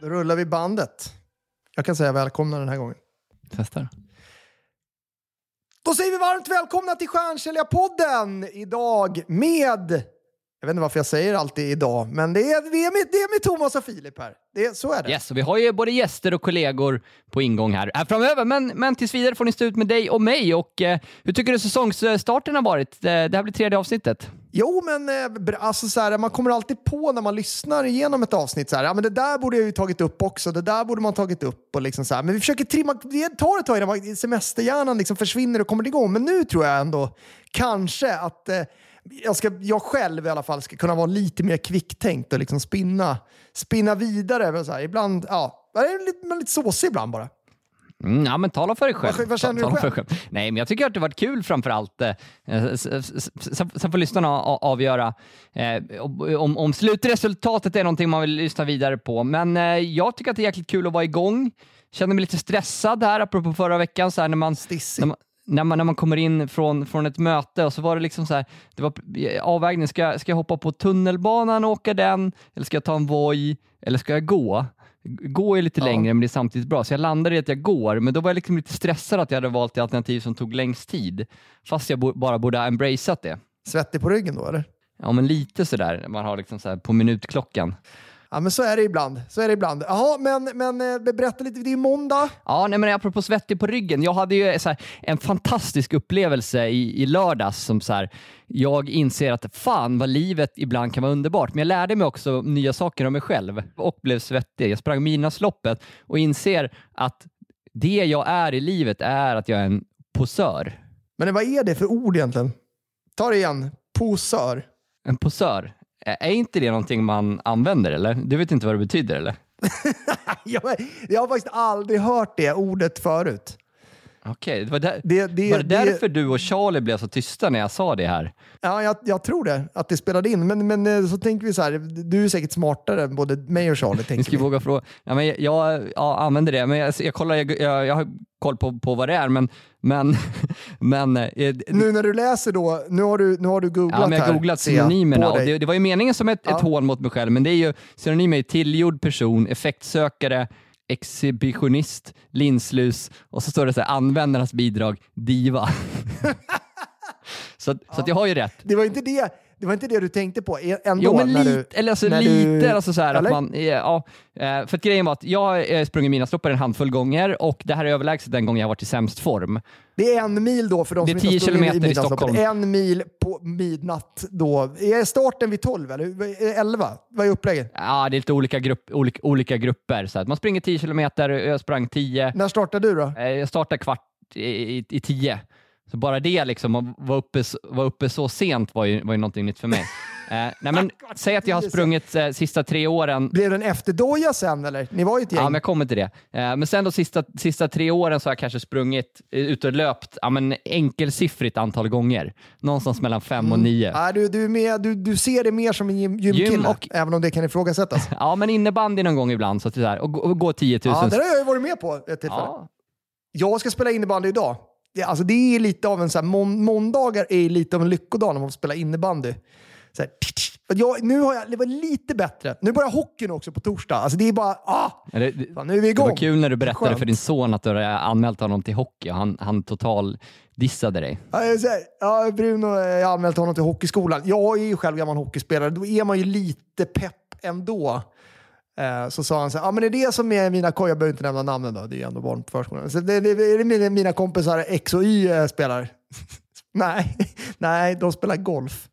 Då rullar vi bandet. Jag kan säga välkomna den här gången. Testar. Då säger vi varmt välkomna till Stjärnsäljarpodden idag med... Jag vet inte varför jag säger alltid idag, men det är, vi är med, det är med Thomas och Filip här. Det, så är det. Yes, och vi har ju både gäster och kollegor på ingång här, här framöver, men, men tills vidare får ni stå ut med dig och mig. Och, eh, hur tycker du säsongsstarten har varit? Eh, Det här blir tredje avsnittet. Jo, men eh, alltså, så här, man kommer alltid på när man lyssnar igenom ett avsnitt så här, ja, men det där borde jag ju tagit upp också, det där borde man tagit upp och liksom så här. Men vi försöker trimma, det tar ett tag innan semesterhjärnan liksom försvinner och kommer igång. Men nu tror jag ändå kanske att eh, jag, ska, jag själv i alla fall ska kunna vara lite mer kvicktänkt och liksom spinna, spinna vidare. Så här, ibland, ja, jag är lite, lite såsig ibland bara. Mm, ja, men tala för dig själv. Vad- vad känner Ta- du för dig Nej, men jag tycker att det varit kul framför allt. Eh, s- Sen får lyssnarna avgöra eh, om, om slutresultatet är någonting man vill lyssna vidare på. Men eh, jag tycker att det är jäkligt kul att vara igång. Känner mig lite stressad här, apropå förra veckan, så här, när man Stissig. när man, när man, kommer in från, från ett möte och så var det liksom så här, det var avvägning, ska, jag- ska jag hoppa på tunnelbanan och åka den? Eller ska jag ta en Voi? Eller ska jag gå? Gå är lite Ja. längre men det är samtidigt bra, så jag landade i att jag går, men då var jag liksom lite stressad att jag hade valt det alternativ som tog längst tid, fast jag bo, bara borde ha embraceat det. Svettig på ryggen då eller? Ja, men lite sådär, man har liksom så på minutklockan. Ja, men så är det ibland. Så är det ibland. Jaha, men, men eh, berätta lite, det är ju måndag. Ja, nej, men apropå svettig på ryggen. Jag hade ju så här, en fantastisk upplevelse i, i lördags som så här, jag inser att fan vad livet ibland kan vara underbart. Men jag lärde mig också nya saker om mig själv och blev svettig. Jag sprang Midnattsloppet och inser att det jag är i livet är att jag är en posör. Men vad är det för ord egentligen? Ta det igen. Posör. En posör. Är inte det någonting man använder eller? Du vet inte vad det betyder eller? jag, jag har faktiskt aldrig hört det ordet förut. Okej, det var, där, Det, det, var det det- därför du och Charlie blev så tysta när jag sa det här? Ja, jag, jag tror det, att det spelade in. Men, men eh, så tänker vi så här, du är säkert smartare än både mig och Charlie. Ni ska vi. våga fråga. Ja, men jag ja, ja, använder det, men jag, jag, kollar, jag, jag, jag koll på, på vad det är, men, men, men eh, Nu när du läser då, nu har du, nu har du googlat Ja, men jag har googlat synonymerna och det, det var ju meningen som ett, Ja. ett hån mot mig själv, men det är ju synonymer är tillgjord person, effektsökare, exhibitionist, linslus och så står det så här, användarnas bidrag, diva. så att, så jag har ju rätt. Det var inte det, det var inte det du tänkte på e- ändå? Jo, men när lite, du, eller alltså när lite, du- alltså så här att eller? man, eh, ja, eh, för att grejen var att jag har sprungit mina stoppar en handfull gånger och det här är överlägset den gång jag har varit i sämst form. Det är en mil då för de som inte har 10 sprungit i midnattsloppet. Stockholm. En mil på midnatt då. Är starten vid 12 eller Är det 11? Vad är upplägget? Ja, det är lite olika, grupp, olika, olika grupper. Så att man springer 10 kilometer, jag sprang 10. När startade du då? Eh, Jag startade kvart i, i, i 10. Så bara det liksom, att vara uppe, vara uppe så sent var ju, var ju någonting nytt för mig. Eh, nej, men, säg att jag har sprungit eh, sista tre åren Blev det en efterdoja sen eller? Ni var ju ett gäng. Ja, men jag kommer till det. Eh, Men sen de sista, sista tre åren så har jag kanske sprungit eh, ut och löpt ja, men enkelsiffrigt antal gånger. Någonstans mellan fem och nio. Nej, du, du, med, du, du ser det mer som en gym, gymkille, Gym och- även om det kan ifrågasättas. Ja, men innebandy någon gång ibland. Så att det är och, gå- och gå 10 000. ja, det har jag ju varit med på ett tillfälle. Ja. Jag ska spela innebandy idag. Det, alltså, det är lite av en så här, mån, måndagar är lite av en lyckodag när man får spela innebandy. Så här, jag, nu har jag, det var lite bättre. Nu börjar hockeyn också på torsdag. Alltså det är bara, ah, det, det, fan, nu är vi det igång. var kul när du berättade Skönt. för din son att du hade anmält honom till hockey och han, han total dissade dig. Ja, ja, Bruno, jag har anmält honom till hockeyskolan. Jag är ju själv gammal hockeyspelare. Då är man ju lite pepp ändå. Eh, så sa han så här, ah, men är det som är mina kompisar, jag behöver inte nämna namnen då, det är ju ändå barn på förskolan. Så det, det, är det mina, mina kompisar X och Y eh, spelar? nej, nej, de spelar golf.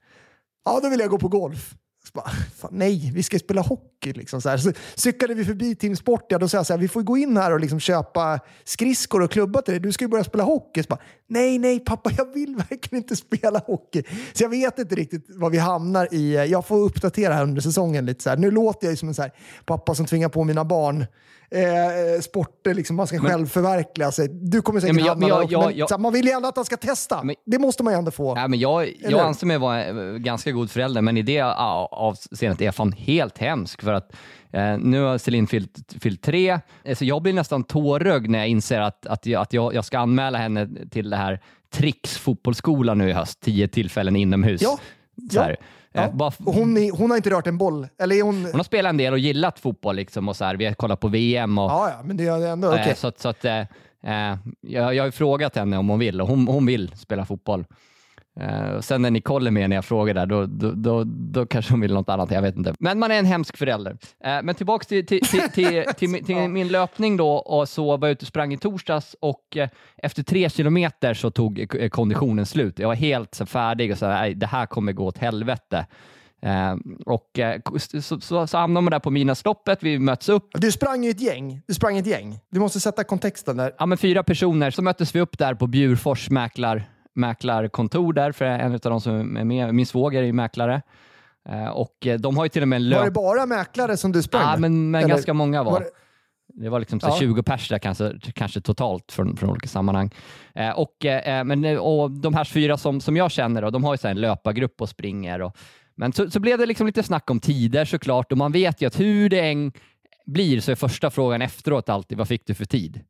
Ja, då vill jag gå på golf. Bara, fan, nej, vi ska spela hockey. hockey. Liksom, så, här. så cyklade vi förbi Team Sport, ja, då sa jag så här, vi får gå in här och liksom köpa skridskor och klubba till dig. Du ska ju börja spela hockey. Så bara, nej, nej pappa, jag vill verkligen inte spela hockey. Så jag vet inte riktigt vad vi hamnar i. Eh, jag får uppdatera här under säsongen lite. Så här. Nu låter jag ju som en så här, pappa som tvingar på mina barn eh, sporter, liksom, man ska Men- själv förverkliga sig. Du kommer säkert jag- hamna där jag- jag- man vill ju ändå att han ska testa. Men- det måste man ju ändå få. Ja, men jag, Eller jag anser mig vara en ganska god förälder, men i det avseendet är jag fan helt hemsk. För att eh, nu har Celine fyllt, fyllt tre, eh, så jag blir nästan tårögd när jag inser att, att, jag, att jag, jag ska anmäla henne till det här Tricks fotbollsskola nu i höst, tio tillfällen inomhus. Ja. Så här. Ja. Eh, bara hon, är, hon har inte rört en boll. Eller hon... hon har spelat en del och gillat fotboll liksom och så här, vi har kollat på VM och Ja, ja, men det är ändå okej. Eh, Så, att- så att, eh, jag, jag har ju frågat henne om hon vill och hon, hon vill spela fotboll. Och sen när Nicole är med när jag frågar där, då, då, då, då kanske hon vill något annat, jag vet inte. Men man är en hemsk förälder. Eh, men tillbaks till, till, till, till, min- löpning då, och så var jag ute och sprang i torsdags och eh, efter tre kilometer så tog konditionen slut. Jag var helt så färdig och så, nej, det här kommer gå åt helvete. Och eh, så, så, så hamnade man där på midnattsloppet, vi möts upp Du sprang ju ett gäng. Du sprang ett gäng. Du måste sätta kontexten där. ja, men fyra personer. Så möttes vi upp där på Bjurfors mäklar, mäklarkontor där, för en av de som är med, min svåger är ju mäklare. Eh, och eh, de har ju till och med en Var det bara mäklare som du sprang Ja, med? men, men Eller ganska många var. var det... det- var liksom så Ja. 20 pers där kanske, kanske totalt från, från olika sammanhang. Eh, och, eh, men, eh, och de här fyra som, som jag känner, då, de har ju så en löpargrupp och springer. Och, men så, så blev det liksom lite snack om tider såklart och man vet ju att hur det än blir så är första frågan efteråt alltid vad fick du för tid?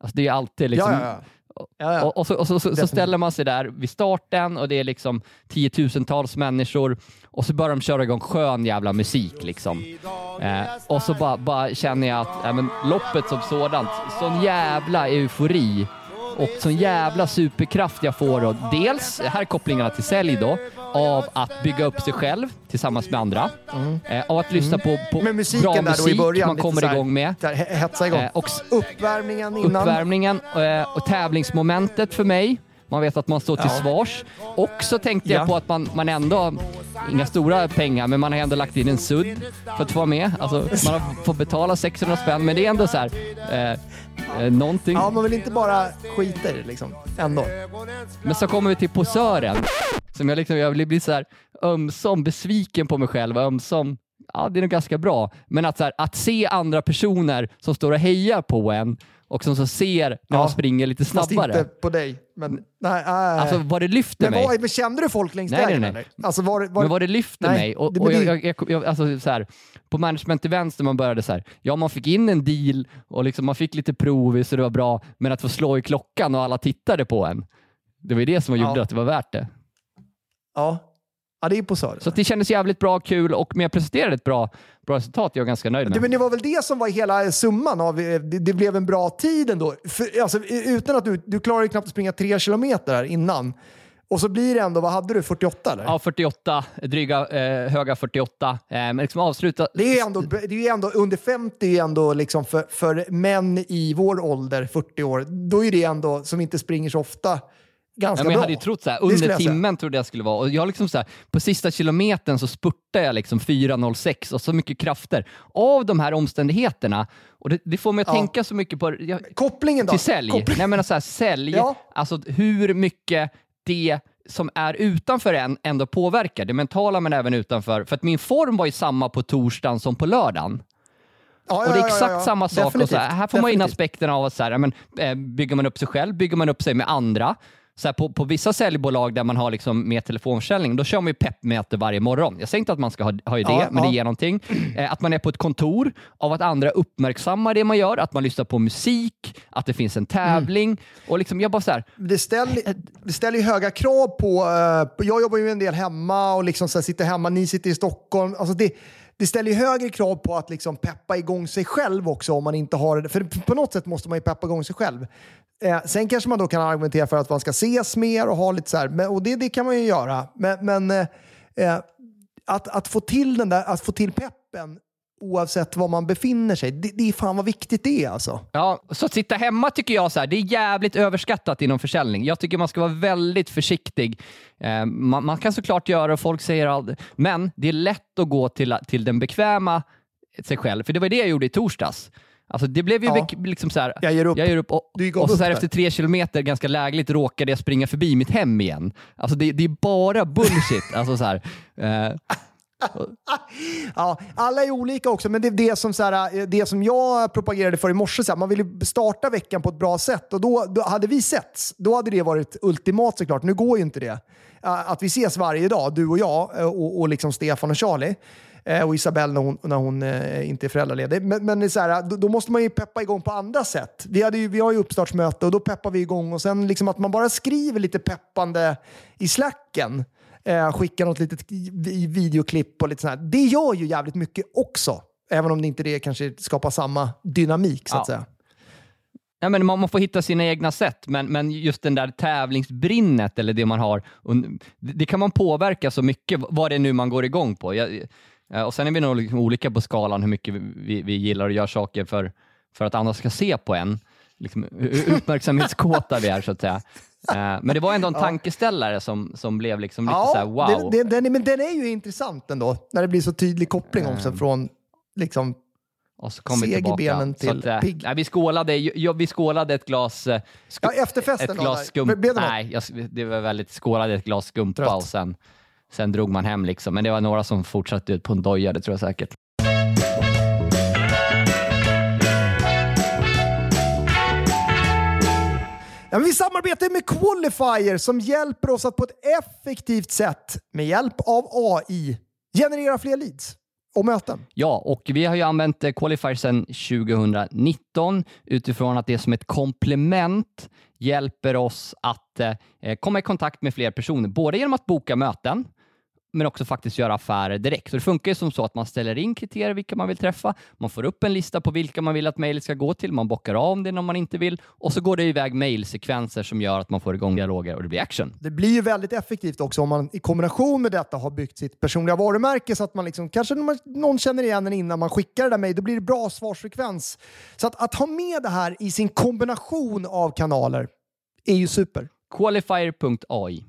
Alltså det är alltid liksom, Ja, ja, ja. Ja, ja. och, och, så, och så, så, så ställer man sig där vid starten och det är liksom tiotusentals människor och så börjar de köra igång skön jävla musik. Liksom. Eh, och så bara, bara känner jag att äh, men, loppet som sådant, sån jävla eufori och sån jävla superkraft jag får. Och dels, här är kopplingarna till sälj då, av att bygga upp sig själv tillsammans med andra. Eh, av att lyssna på, på Mm. Med musiken bra där då musik i början. man kommer här- igång med. he- hetsa igång. Eh, och Uppvärmningen innan. uppvärmningen eh, och tävlingsmomentet för mig. Man vet att man står till Ja. svars. Och så tänkte jag Ja. på att man, man ändå, inga stora pengar, men man har ändå lagt in en sudd för att få vara med. Alltså, man har fått betala 600 spänn, men det är ändå så här, eh, eh, någonting. Ja, man vill inte bara skita i det liksom. Ändå. Men så kommer vi till posören, som jag, liksom, jag blir så här ömsom besviken på mig själv och ömsom Ja, det är nog ganska bra. Men att, så här, att se andra personer som står och hejar på en och som så ser när Ja, man springer lite Fast snabbare. inte på dig. Men, nej, äh. Alltså vad det lyfter men, mig. vad, men kände du folk längs Nej, nej, vägen? nej. Eller? Alltså, var, var, Men vad det lyfter Nej, mig. Och, och jag, det- jag, jag, alltså, så här, på management till vänster man började så här, ja man fick in en deal och liksom man fick lite prov så det var bra, men att få slå i klockan och alla tittade på en. Det var ju det som gjorde Ja. att det var värt det. ja. Ja, det är på. Så det kändes jävligt bra, kul och jag presterade ett bra, bra resultat. Jag är ganska nöjd Det, med. men det var väl det som var hela summan av eh, det, det blev en bra tid ändå. För, alltså, utan att du, du klarade ju knappt att springa tre kilometer här innan. Och så blir det ändå, vad hade du, 48 eller? Ja, 48, dryga, eh, höga 48. Eh, liksom avsluta... Det är, ändå, det är ändå, under 50 är ju ändå liksom för, för män i vår ålder, 40 år, då är det ändå, som inte springer så ofta, ganska Ja, men jag bra. hade ju trott så här, under timmen trodde jag skulle vara. Och jag liksom så här, på sista kilometern så spurtade jag liksom 4.06 och så mycket krafter. Av de här omständigheterna, och det, det får mig att Ja. tänka så mycket på jag, Kopplingen då? till sälj. Koppling- Nej men så här, sälj, Ja. alltså hur mycket det som är utanför en ändå påverkar. Det mentala men även utanför. För att min form var ju samma på torsdagen som på lördagen. Ja, Och det är ja, ja, exakt ja. samma sak. Och så här, här får man in aspekterna av att så här, men, eh, bygger man upp sig själv, bygger man upp sig med andra. Så här, på, på vissa säljbolag där man har liksom mer telefonförsäljning, då kör man ju peppmöte varje morgon. Jag säger inte att man ska ha, ha det, Ja, men ja. det ger någonting. Eh, att man är på ett kontor, av att andra uppmärksammar det man gör, att man lyssnar på musik, att det finns en tävling. Och liksom, jag bara så här, det ställer, det ställer ju höga krav på... eh, jag jobbar ju en del hemma och liksom så sitter hemma, ni sitter i Stockholm. Alltså det, det ställer ju högre krav på att liksom peppa igång sig själv också om man inte har det. För på något sätt måste man ju peppa igång sig själv. Eh, sen kanske man då kan argumentera för att man ska ses mer och ha lite så här, men, och det, det kan man ju göra. Men, men eh, eh att, att få till den där, att få till peppen oavsett var man befinner sig, det, det är fan vad viktigt det är alltså. Ja, så att sitta hemma tycker jag så här, det är jävligt överskattat inom försäljning. Jag tycker man ska vara väldigt försiktig. Eh, man, man kan såklart göra och folk säger aldrig, men det är lätt att gå till, till den bekväma sig själv, för det var det jag gjorde i torsdags. Alltså det blev ju Ja. liksom så här, Jag ger upp. Jag ger upp och, och så, så här, efter tre kilometer, ganska lägligt, råkade jag springa förbi mitt hem igen. Alltså det, det är bara bullshit. alltså så här, eh, Ja, alla är olika också, men det är det som, så här, eh, det som jag propagerade för i morse. Så här, man vill ju starta veckan på ett bra sätt och då, då hade vi setts. Då hade det varit ultimat såklart. Nu går ju inte det. Att vi ses varje dag, du och jag eh, och, och liksom Stefan och Charlie. Eh, och Isabelle när hon, när hon inte är föräldraledig. Men, men så här, då, då måste man ju peppa igång på andra sätt. Vi, hade ju, vi har ju uppstartsmöte och då peppar vi igång. Och sen liksom att man bara skriver lite peppande i slacken. Eh, skickar något litet vi- videoklipp och lite sånt här. Det gör ju jävligt mycket också. Även om det inte det kanske skapar samma dynamik så att Ja. säga. Ja, men man, man får hitta sina egna sätt, men, men just den där tävlingsbrinnet eller det man har, det kan man påverka så mycket, vad det är nu man går igång på. Jag, eh, och Sen är vi nog liksom olika på skalan hur mycket vi, vi gillar att göra saker för, för att andra ska se på en. Liksom, hur uppmärksamhetskåta vi är så att säga. Eh, Men det var ändå en tankeställare som, som blev liksom lite så här, wow. den, är- men den är ju intressant ändå. När det blir så tydlig koppling också från liksom, och så kom vi seg i tillbaka. benen Så till att, eh, pigg. nej, vi, skålade, ja, vi skålade ett glas eh, sku- Ja, efterfesten ett då, glas där. skum... Blev det något? Nej, jag, det var väldigt skålade ett glas skumpa Trött. och sen, sen drog man hem liksom. Men det var några som fortsatte ut på en doja, det tror jag säkert. Ja, vi samarbetar med Qualifier som hjälper oss att på ett effektivt sätt med hjälp av AI generera fler leads och möten. Ja, och vi har ju använt eh, Qualifier sedan 2019 utifrån att det som ett komplement hjälper oss att eh, komma i kontakt med fler personer, både genom att boka möten men också faktiskt göra affärer direkt. Så det funkar ju som så att man ställer in kriterier vilka man vill träffa, man får upp en lista på vilka man vill att mejlet ska gå till, man bockar av det om man inte vill och så går det iväg mejlsekvenser som gör att man får igång dialoger och det blir action. Det blir ju väldigt effektivt också om man i kombination med detta har byggt sitt personliga varumärke så att man liksom, kanske någon- känner igen en innan man skickar det där mejlet. Då blir det bra svarsfrekvens. Så att, att ha med det här i sin kombination av kanaler är ju super. Qualifier.ai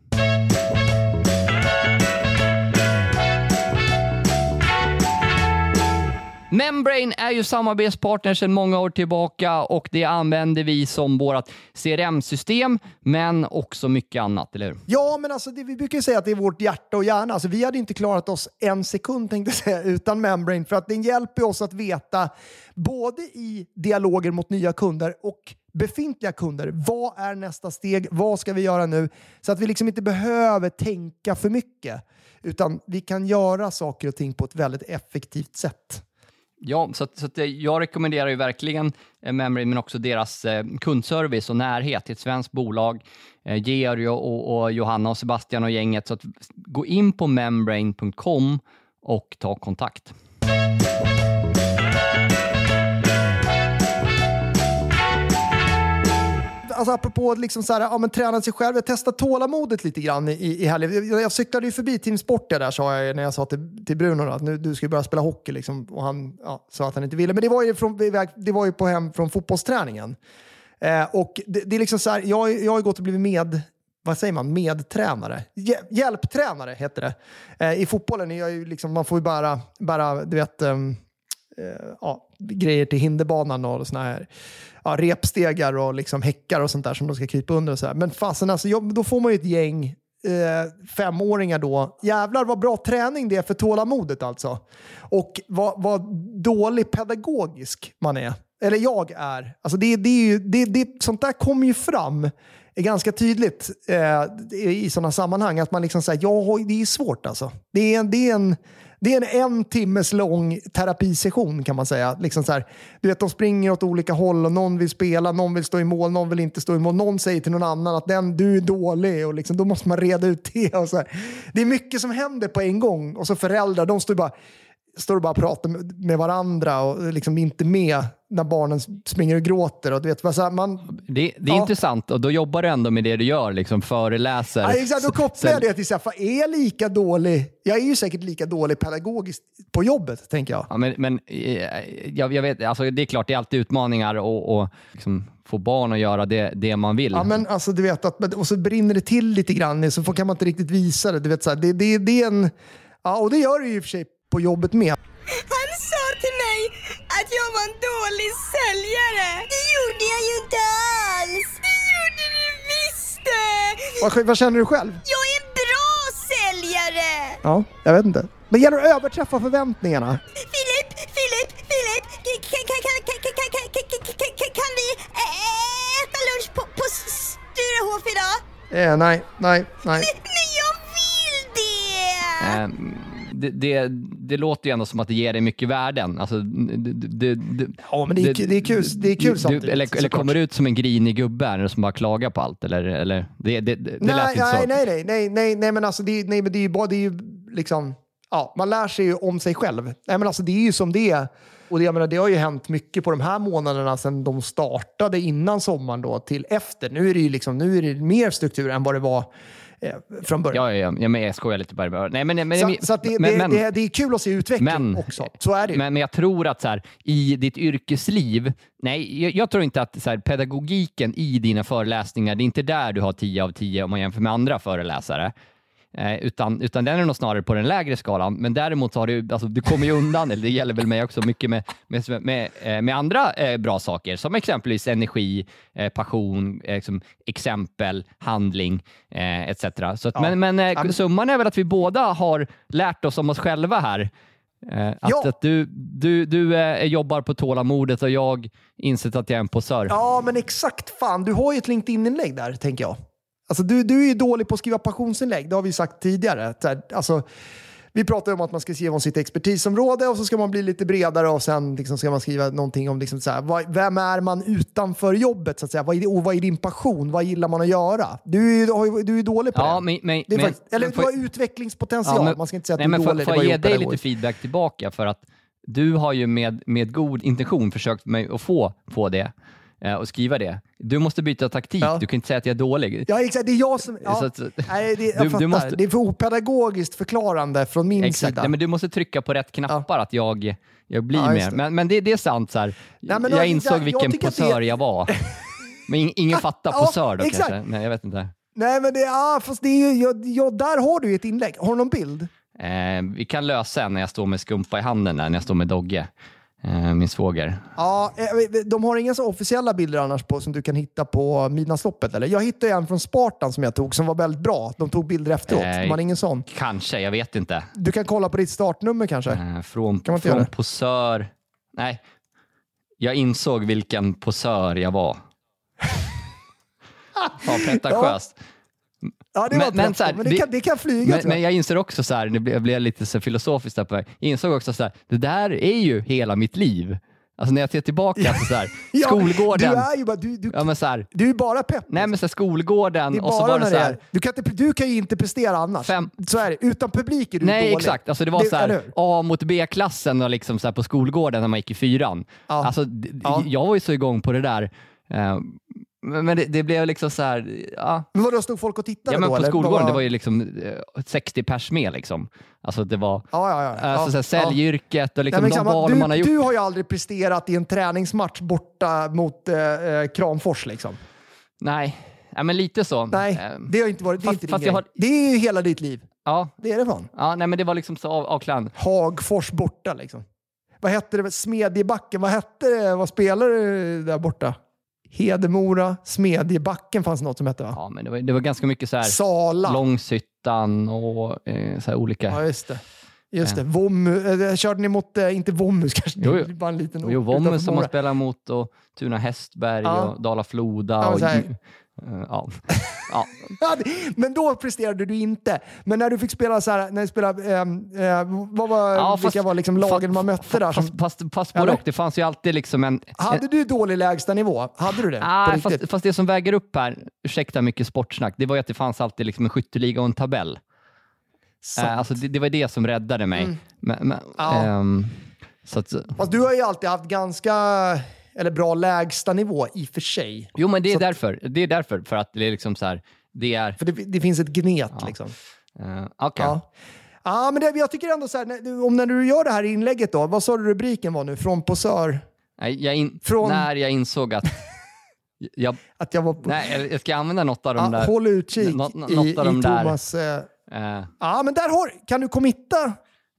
Membrane är ju samarbetspartner sedan många år tillbaka och det använder vi som vårt CRM-system, men också mycket annat, eller hur? Ja, men alltså det, vi brukar ju säga att det är vårt hjärta och hjärna. Alltså, vi hade inte klarat oss en sekund tänkte jag säga, utan Membrane för att den hjälper oss att veta både i dialoger mot nya kunder och befintliga kunder. Vad är nästa steg? Vad ska vi göra nu? Så att vi liksom inte behöver tänka för mycket utan vi kan göra saker och ting på ett väldigt effektivt sätt. Ja, så, att, så att jag rekommenderar ju verkligen eh, Memory, Membrane, men också deras eh, kundservice och närhet till ett svenskt bolag. Eh, Georg och, och Johanna och Sebastian och gänget. Så att, gå in på membrane.com och ta kontakt. Alltså apropå att liksom så här, ja, men träna sig själv, jag testade tålamodet lite grann i, i helgen. Jag, jag cyklade ju förbi Team Sport där, sa jag när jag sa till, till Bruno då, att nu, du ska börja spela hockey. Liksom, och han ja, sa att han inte ville. Men det var ju, från, det var ju på hem från fotbollsträningen. Eh, och det, det är liksom så här, jag, jag har ju gått och blivit med vad säger man, medtränare. Hjälptränare heter det. Eh, I fotbollen är jag ju liksom, man får ju bara, bara du vet, um, Eh, ja, grejer till hinderbanan och såna här ja, repstegar och liksom häckar och sånt där som de ska krypa under. Och så här. Men fasen, alltså, jag, då får man ju ett gäng eh, femåringar då. Jävlar vad bra träning det är för tålamodet alltså. Och vad, vad dålig pedagogisk man är. Eller jag är. Alltså det, det är ju, det, det, sånt där kommer ju fram är ganska tydligt eh, i sådana sammanhang. Att man liksom säger, ja, det är svårt alltså. Det är, det är en det är en en timmes lång terapisession kan man säga. Liksom så här, du vet, de springer åt olika håll och någon vill spela, någon vill stå i mål, någon vill inte stå i mål. Någon säger till någon annan att den, du är dålig och liksom, då måste man reda ut det. Och så här. Det är mycket som händer på en gång och så föräldrar, de står bara står och bara pratar med- varandra och liksom inte med när barnen springer och gråter. Och du vet, så man, Det, det är Ja. intressant och då jobbar du ändå med det du gör, liksom föreläser. Ja, exakt, då kopplar Sen- jag det till så här, är jag lika dålig? Jag är ju säkert lika dålig pedagogiskt på jobbet, tänker jag. Ja, men, men eh, jag, jag vet, alltså, det är klart, det är alltid utmaningar och, och liksom, få barn att göra det, det man vill. Ja, men alltså, du vet, att, och så brinner det till lite grann så kan man inte riktigt visa det. Du vet, så här, det, det, det är en, ja, och det gör det ju i och för sig på jobbet med. I'm so till mig att jag var en dålig säljare. Det gjorde jag ju inte alls. Det gjorde du visst det. Vad, vad känner du själv? Jag är en bra säljare. Ja, jag vet inte. Men gäller det att överträffa förväntningarna? Filip, Filip, Filip, kan, kan, kan, kan, kan, kan, kan, kan, kan, kan, kan vi äta lunch på, på Sturehof idag? Eh, nej, nej, nej. Men jag vill det! Ehm, det, det, det låter ju ändå som att det ger dig mycket värden. Alltså, det, det, Ja, men det är, det är kul, det är kul du, samtidigt. eller, eller kommer du ut som en grinig gubbe som bara klagar på allt? Eller, eller, det, det, det, nej, lät inte nej, så. nej, nej, nej, nej, nej, men alltså det, nej, men det är ju bara, det är ju liksom, ja, man lär sig ju om sig själv. Nej, men alltså det är ju som det är. Och det, jag menar, det har ju hänt mycket på de här månaderna sedan de startade innan sommaren då till efter. Nu är det ju liksom, nu är det mer struktur än vad det var från början. Ja, ja, ja, men jag skojar lite bara. Nej, men, men, så men, så att det, men, det, det, det är kul att se utveckling också. Så är det ju. Men, men jag tror att så här, i ditt yrkesliv, nej, jag, jag tror inte att så här, pedagogiken i dina föreläsningar, det är inte där du har 10 av 10 om man jämför med andra föreläsare. Eh, utan, utan den är nog snarare på den lägre skalan. Men däremot så har du, alltså, du kommer ju undan, eller det gäller väl mig också, mycket med, med, med, eh, med andra eh, bra saker, som exempelvis energi, eh, passion, eh, liksom, exempel, handling eh, etc. Så att, Men, men, men- summan är väl att vi båda har lärt oss om oss själva här. Att, Ja. att du, du, du jobbar på tålamodet och jag insett att jag är en posör. Ja, men exakt. Fan, du har ju ett LinkedIn-inlägg där, tänker jag. Alltså, du, du är ju dålig på att skriva passionsinlägg, det har vi sagt tidigare. Alltså, vi pratar ju om att man ska skriva om sitt expertisområde och så ska man bli lite bredare och sen liksom ska man skriva någonting om liksom så här, vad, vem är man utanför jobbet? Så att säga? Vad, är, vad är din passion? Vad gillar man att göra? Du är du är dålig på Ja, det. men, men, det är men, faktiskt, eller men du har utvecklingspotential. Ja, men- man ska inte säga att Nej, du men är får, dålig. får jag ge dig lite feedback tillbaka? För att du har ju med, med god intention försökt mig att få, få det och skriva det. Du måste byta taktik. Ja. Du kan inte säga att jag är dålig. Ja, exakt. Det är jag som... Ja, att- nej, det, jag du fattar. måste- Det är för opedagogiskt förklarande från min Exakt. sida. Nej, men du måste trycka på rätt knappar att jag, jag blir Ja, mer. Men, men det, det är sant. Så. Nej, men jag jag- insåg jag- jag vilken att posör det- jag var. Men in- ingen fattar Ja, posör då exakt. kanske. Nej, jag vet inte. Nej, men det, ja, fast det är ju, ja, ja, där har du ju ett inlägg. Har du någon bild? Eh, vi kan lösa en när jag står med skumpa i handen, där, när jag står med Dogge, eh, min svåger. Ja, eh, de har inga så officiella bilder annars på som du kan hitta på Midnattsloppet eller? Jag hittade en från Spartan som jag tog som var väldigt bra. De tog bilder efteråt. Nej. De har ingen sån. Kanske, jag vet inte. Du kan kolla på ditt startnummer kanske? Eh, från Kan man från posör... Nej, jag insåg vilken posör jag var. Ja, pretentiöst. Ja, det Men- var men men, så här, men det, det- kan, det kan flyga Men, tror men jag. jag inser också så här, nu blev jag blev lite så filosofiskt där på väg. Jag insåg också så här, det där är ju hela mitt liv. Alltså när jag ser tillbaka på så här, Ja, skolgården. Du är ju bara, du, du, Ja, men så här, du är bara pepp. nej men så här, skolgården det och så var det så det här, är. Du kan, inte, du kan ju inte prestera annars. Fem- Så är det. Utan publik är du Nej, dålig. exakt. Alltså det var så eller här? A mot B-klassen och liksom så på skolgården när man gick i fyran. Ja. Alltså, Ja. Jag var ju så igång på det där. Eh, Men det, det blev liksom så här, ja. Men vadå, stod folk och tittade ja men då? på eller? skolgården, Vad- det var ju liksom eh, 60 pers med liksom. Alltså det var, Ja, ja, ja. alltså så här, säljyrket och liksom Nej, de val du, man har gjort. du har ju aldrig presterat i en träningsmatch borta mot eh, eh, Kramfors liksom. Nej, ja, men lite så. Nej, Eh, det har inte varit det är fast- inte fast har- Det är ju hela ditt liv. Ja, Det är det fan. ja, nej men det var liksom så av, avklädande. Hagfors borta liksom. Vad hette det? Smedjebacken. Vad hette det? Vad spelade du där borta? Hedemora, Smedjebacken fanns något som hette va? Ja, men det var, det var ganska mycket så här Sala. Långshyttan och eh, så här olika. Ja, just det. Just det. Vommu. Eh, körde ni mot, eh, inte Vommus kanske, Jo, jo. bara en liten jo, Vommen utanför som man spelar mot och Tuna Hästberg Ja. och Dala Floda. Ja, och, Eh, ja. ja. Ja, men då presterade du inte. Men när du fick spela så här, när du spelade, ehm, eh, vad var, Ja, vilka fast- var liksom lagen man mötte där? Som, Fast, fast, Eller? och. Det fanns ju alltid liksom en... hade du dålig lägstanivå? Hade du det? på riktigt? fast, fast det som väger upp här, ursäkta mycket sportsnack, det var ju att det fanns alltid liksom en skytteliga och en tabell. Eh, alltså det, det var det som räddade mig. Men, men, Mm. Ja. ehm, så att, du har ju alltid haft ganska eller bra lägstanivå i och för sig. jo, men det är Så- därför. Det är därför, för att det är liksom så här, det är... För det, det finns ett gnet liksom. Uh, Okej. Ja. Ja, men det, jag tycker ändå så här, när, du- om när du gör det här inlägget då, vad sa du rubriken var nu? Från posör? Nej, Jag in, Från- När jag insåg att... jag, Att jag var på... nej, jag- ska använda något av de ja, där... håll utkik nå- nå- i, något av i de där- Thomas... Eh, eh, ja, men där har Kan du committa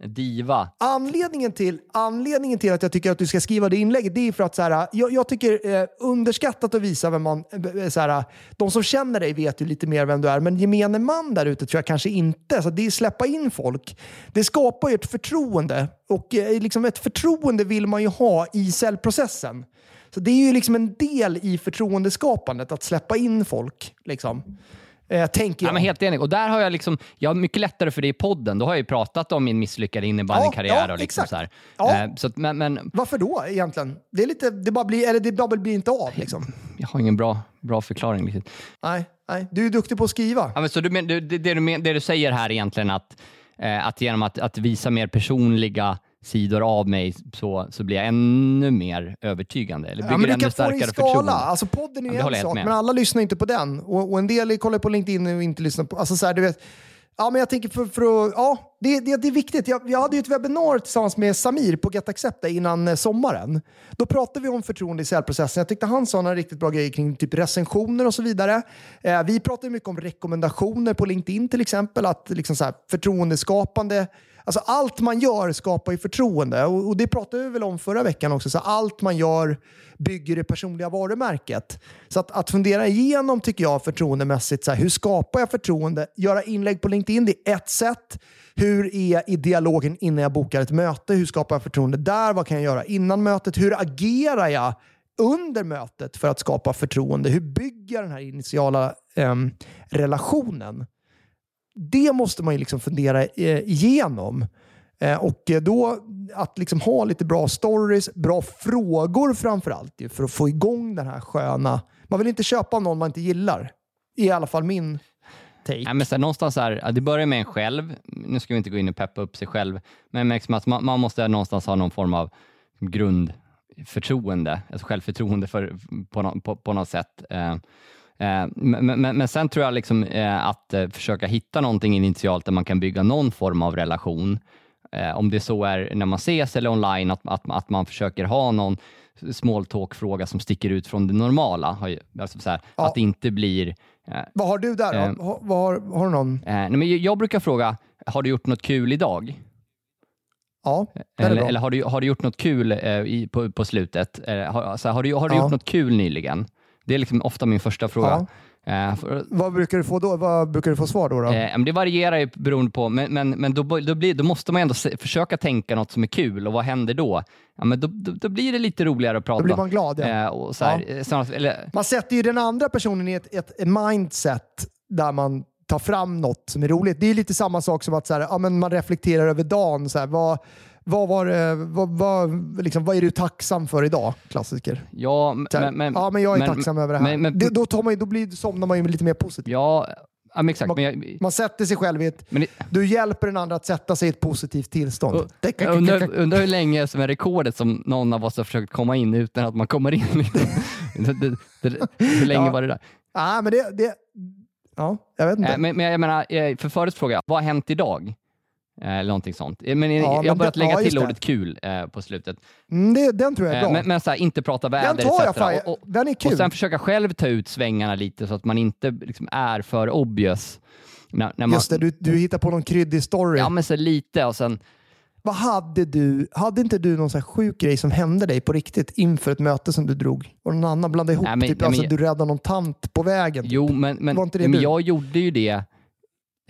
Diva. Anledningen till, anledningen till att jag tycker att du ska skriva det inlägget det är för att så här, jag, jag tycker eh, underskattat att visa vem man... Eh, så här, de som känner dig vet ju lite mer vem du är, men gemene man där ute tror jag kanske inte. Så det är släppa in folk. Det skapar ju ett förtroende och eh, liksom ett förtroende vill man ju ha i cellprocessen. Så det är ju liksom en del i förtroendeskapandet att släppa in folk. Liksom. Eh, tänker jag. Ja, men helt enig. Och där har jag liksom, jag har mycket lättare för det i podden. Då har jag ju pratat om min misslyckade Ja, innebandykarriär. ja, och liksom exakt. så här. Ja. Eh, så att, men, men Varför då egentligen? Det, är lite, det, bara blir, eller det bara blir inte av. Liksom. jag har ingen bra, bra förklaring. Riktigt. Nej, nej, du är duktig på att skriva. Ja, men så du, men, du, det, det, du, men- det du säger här egentligen att, eh, att genom att, att visa mer personliga sidor av mig så, så blir jag ännu mer övertygande. Eller bygger Ja, men du ännu kan få det i starkare skala. förtroende. Alltså podden är Ja, ju en sak, men alla lyssnar inte på den. Och, och en del kollar på LinkedIn och inte lyssnar på... Alltså så här, du vet, ja, men jag tänker för, för att... Ja, det, det, det är viktigt. Jag, jag hade ju ett webbinar tillsammans med Samir på Get Accept innan eh, sommaren. Då pratade vi om förtroende i säljprocessen. Jag tyckte han sa några riktigt bra grejer kring typ recensioner och så vidare. Eh, vi pratade mycket om rekommendationer på LinkedIn till exempel. Att liksom så här, förtroendeskapande Alltså allt man gör skapar ju förtroende och, och det pratade vi väl om förra veckan också. Så allt man gör bygger det personliga varumärket. Så att, att fundera igenom tycker jag förtroendemässigt, så här, hur skapar jag förtroende? Göra inlägg på LinkedIn, det är ett sätt. Hur är i dialogen innan jag bokar ett möte? Hur skapar jag förtroende där? Vad kan jag göra innan mötet? Hur agerar jag under mötet för att skapa förtroende? Hur bygger jag den här initiala eh, relationen? Det måste man ju liksom fundera eh, igenom. Eh, och eh, då att liksom ha lite bra stories, bra frågor framför allt för att få igång den här sköna... Man vill inte köpa av någon man inte gillar. I alla fall min take. Ja, men så här, någonstans här, det börjar med en själv. Nu ska vi inte gå in och peppa upp sig själv, men liksom att man, man måste någonstans ha någon form av grundförtroende, alltså självförtroende för, på, på, på något sätt. Eh, men, men, men sen tror jag liksom, eh, att eh, försöka hitta någonting initialt där man kan bygga någon form av relation. Om det så är när man ses eller online, att, att, att man försöker ha någon small talk-fråga som sticker ut från det normala. Alltså så här, Ja. Att det inte blir Vad har du där? Eh. Har, har, har du någon? Eh, nej, men jag- brukar fråga, har du gjort något kul idag? Ja, Eller, eller har, du, har du gjort något kul eh, i, på, på slutet? Eh, har, alltså, har du, har du Ja. gjort något kul nyligen? Det är liksom ofta min första fråga. Eh, för, Vad brukar du få då? Vad brukar du få svar då? då? eh, det varierar ju beroende på, men, men, men då, då, blir, då måste man ändå se, försöka tänka något som är kul och vad händer då? Ja, men då, då, då blir det lite roligare att prata. Då blir man glad. Ja. Eh, här, eh, snarare- eller, Man sätter ju den andra personen i ett, ett, ett mindset där man tar fram något som är roligt. Det är lite samma sak som att så här, ja, men man reflekterar över dagen. Så här, vad, vad, var det, vad, vad, liksom, vad är du tacksam för idag? Klassiker. ja, men, men, ja, men jag är men- tacksam över det här. men- det, då, tar man, då blir, somnar man ju lite mer positivt. ja, ja, men exakt. Man- jag, Man sätter sig själv i ett... det, Du hjälper den andra att sätta sig i ett positivt tillstånd. Och- Jag undrar, undrar hur länge som är rekordet som någon av oss har försökt komma in utan att man kommer in. hur länge Ja. var det där? Ah, men det, det, ja, jag vet inte. Eh, men, men jag menar, eh, för förut frågade jag, vad har hänt idag? Eh, Eller någonting sånt. Eh, Men Ja, jag har men börjat lägga ja, till det. ordet kul eh, på slutet. Mm, det, den tror jag är Eh, bra. men men så här, inte prata väder den tar jag fan. Och, och, den är kul. och sen försöka själv ta ut svängarna lite så att man inte liksom är för obvious. När, när man, Just det, du, du hittar på någon kryddig story. Ja, men så lite och sen, Vad hade du? Hade inte du någon så här sjuk grej som hände dig på riktigt inför ett möte som du drog? Och någon annan blandade ihop? Nej, men- typ, nej, alltså, men- du räddade någon tant på vägen? typ. Jo, men, men, men du? jag gjorde ju det eh,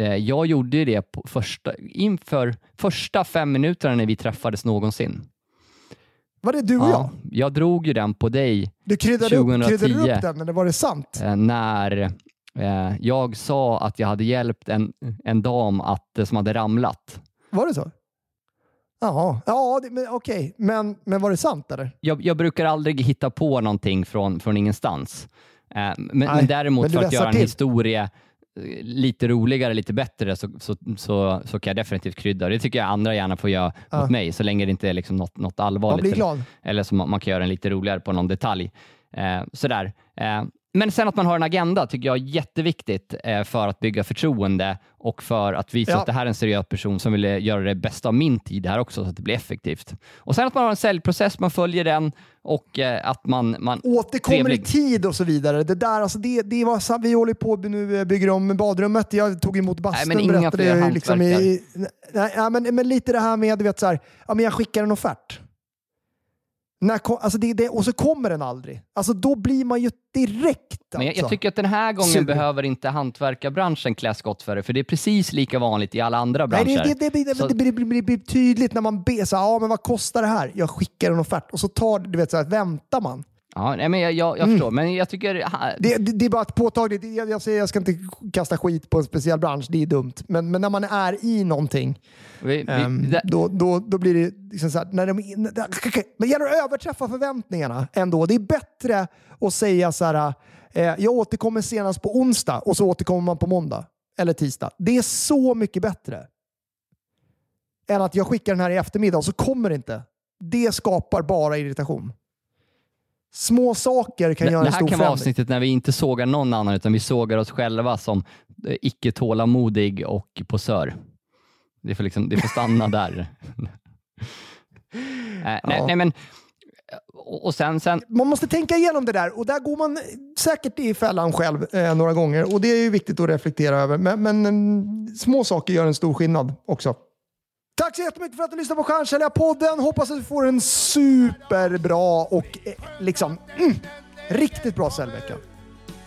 jag gjorde det på första, inför första fem minuterna när vi träffades någonsin. Var det du och jag? Ja, jag drog ju den på dig Du kryddade upp, 2010. kryddade du upp den eller var det sant? eh, när eh, jag sa att jag hade hjälpt en, en dam att, eh, som hade ramlat. Var det så? Jaha, ja, okej. Men, men var det sant eller? Jag, jag brukar aldrig hitta på någonting från, från ingenstans. Eh, men, Nej, men däremot men för att göra en till. historia eh, lite roligare, lite bättre så, så, så, så kan jag definitivt krydda. Det tycker jag andra gärna får göra Ja. mot mig, så länge det inte är liksom något, något allvarligt. eller-. Eller så man, man kan göra den lite roligare på någon detalj. Eh, sådär. Eh, men sen att man har en agenda tycker jag är jätteviktigt eh, för att bygga förtroende och för att visa Ja. att det här är en seriös person som vill eh, göra det bästa av min tid här också så att det blir effektivt. Och sen att man har en säljprocess, man följer den och eh, att man, man Återkommer trevlig. i tid och så vidare. Det där, alltså det, det var vi håller på nu, bygger om badrummet. Jag tog emot bastun. men inga berättade fler jag liksom i, nej, ja, men, men lite det här med, du vet så här, ja, men jag skickar en offert. När, kom- alltså det, det, och så kommer den aldrig. Alltså då blir man ju direkt Men jag, alltså. jag tycker att den här gången Sur. behöver inte hantverkarbranschen klä skott för det, för det är precis lika vanligt i alla andra Nej, branscher. det, det, det, det, blir- blir- blir tydligt när man ber så ja men vad kostar det här? Jag skickar en offert och så tar du vet så här, väntar man. Ja, nej, men jag, jag, jag förstår, men jag tycker... Mm. Det, det, det är bara ett påtagligt, jag, jag säger jag ska inte kasta skit på en speciell bransch, det är dumt. Men, men när man är i någonting, vi, vi, ehm, det- då, då, då blir det liksom så här, när de, det gäller att överträffa förväntningarna ändå. Det är bättre att säga så här, eh, jag återkommer senast på onsdag och så återkommer man på måndag eller tisdag. Det är så mycket bättre än att jag skickar den här i eftermiddag och så kommer det inte. Det skapar bara irritation. Små saker kan det, göra det en här stor kan vara förändring. avsnittet när vi inte sågar någon annan, utan vi sågar oss själva som eh, icke tålamodig och posör. Det får, liksom, det får stanna där. Eh, nej, Ja. nej, men... Och och sen, sen, man måste tänka igenom det där och där går man säkert i fällan själv eh, några gånger och det är ju viktigt att reflektera över. Men, men mm, små saker gör en stor skillnad också. Tack så jättemycket för att du lyssnade på Stjärnsäljarpodden. Hoppas att du får en superbra och eh, liksom mm, riktigt bra säljvecka.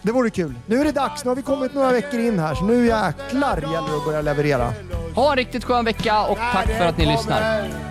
Det vore kul. Nu är det dags. Nu har vi kommit några veckor in här så nu jäklar gäller det att börja leverera. ha en riktigt skön vecka och tack för att ni lyssnar. lyssnar.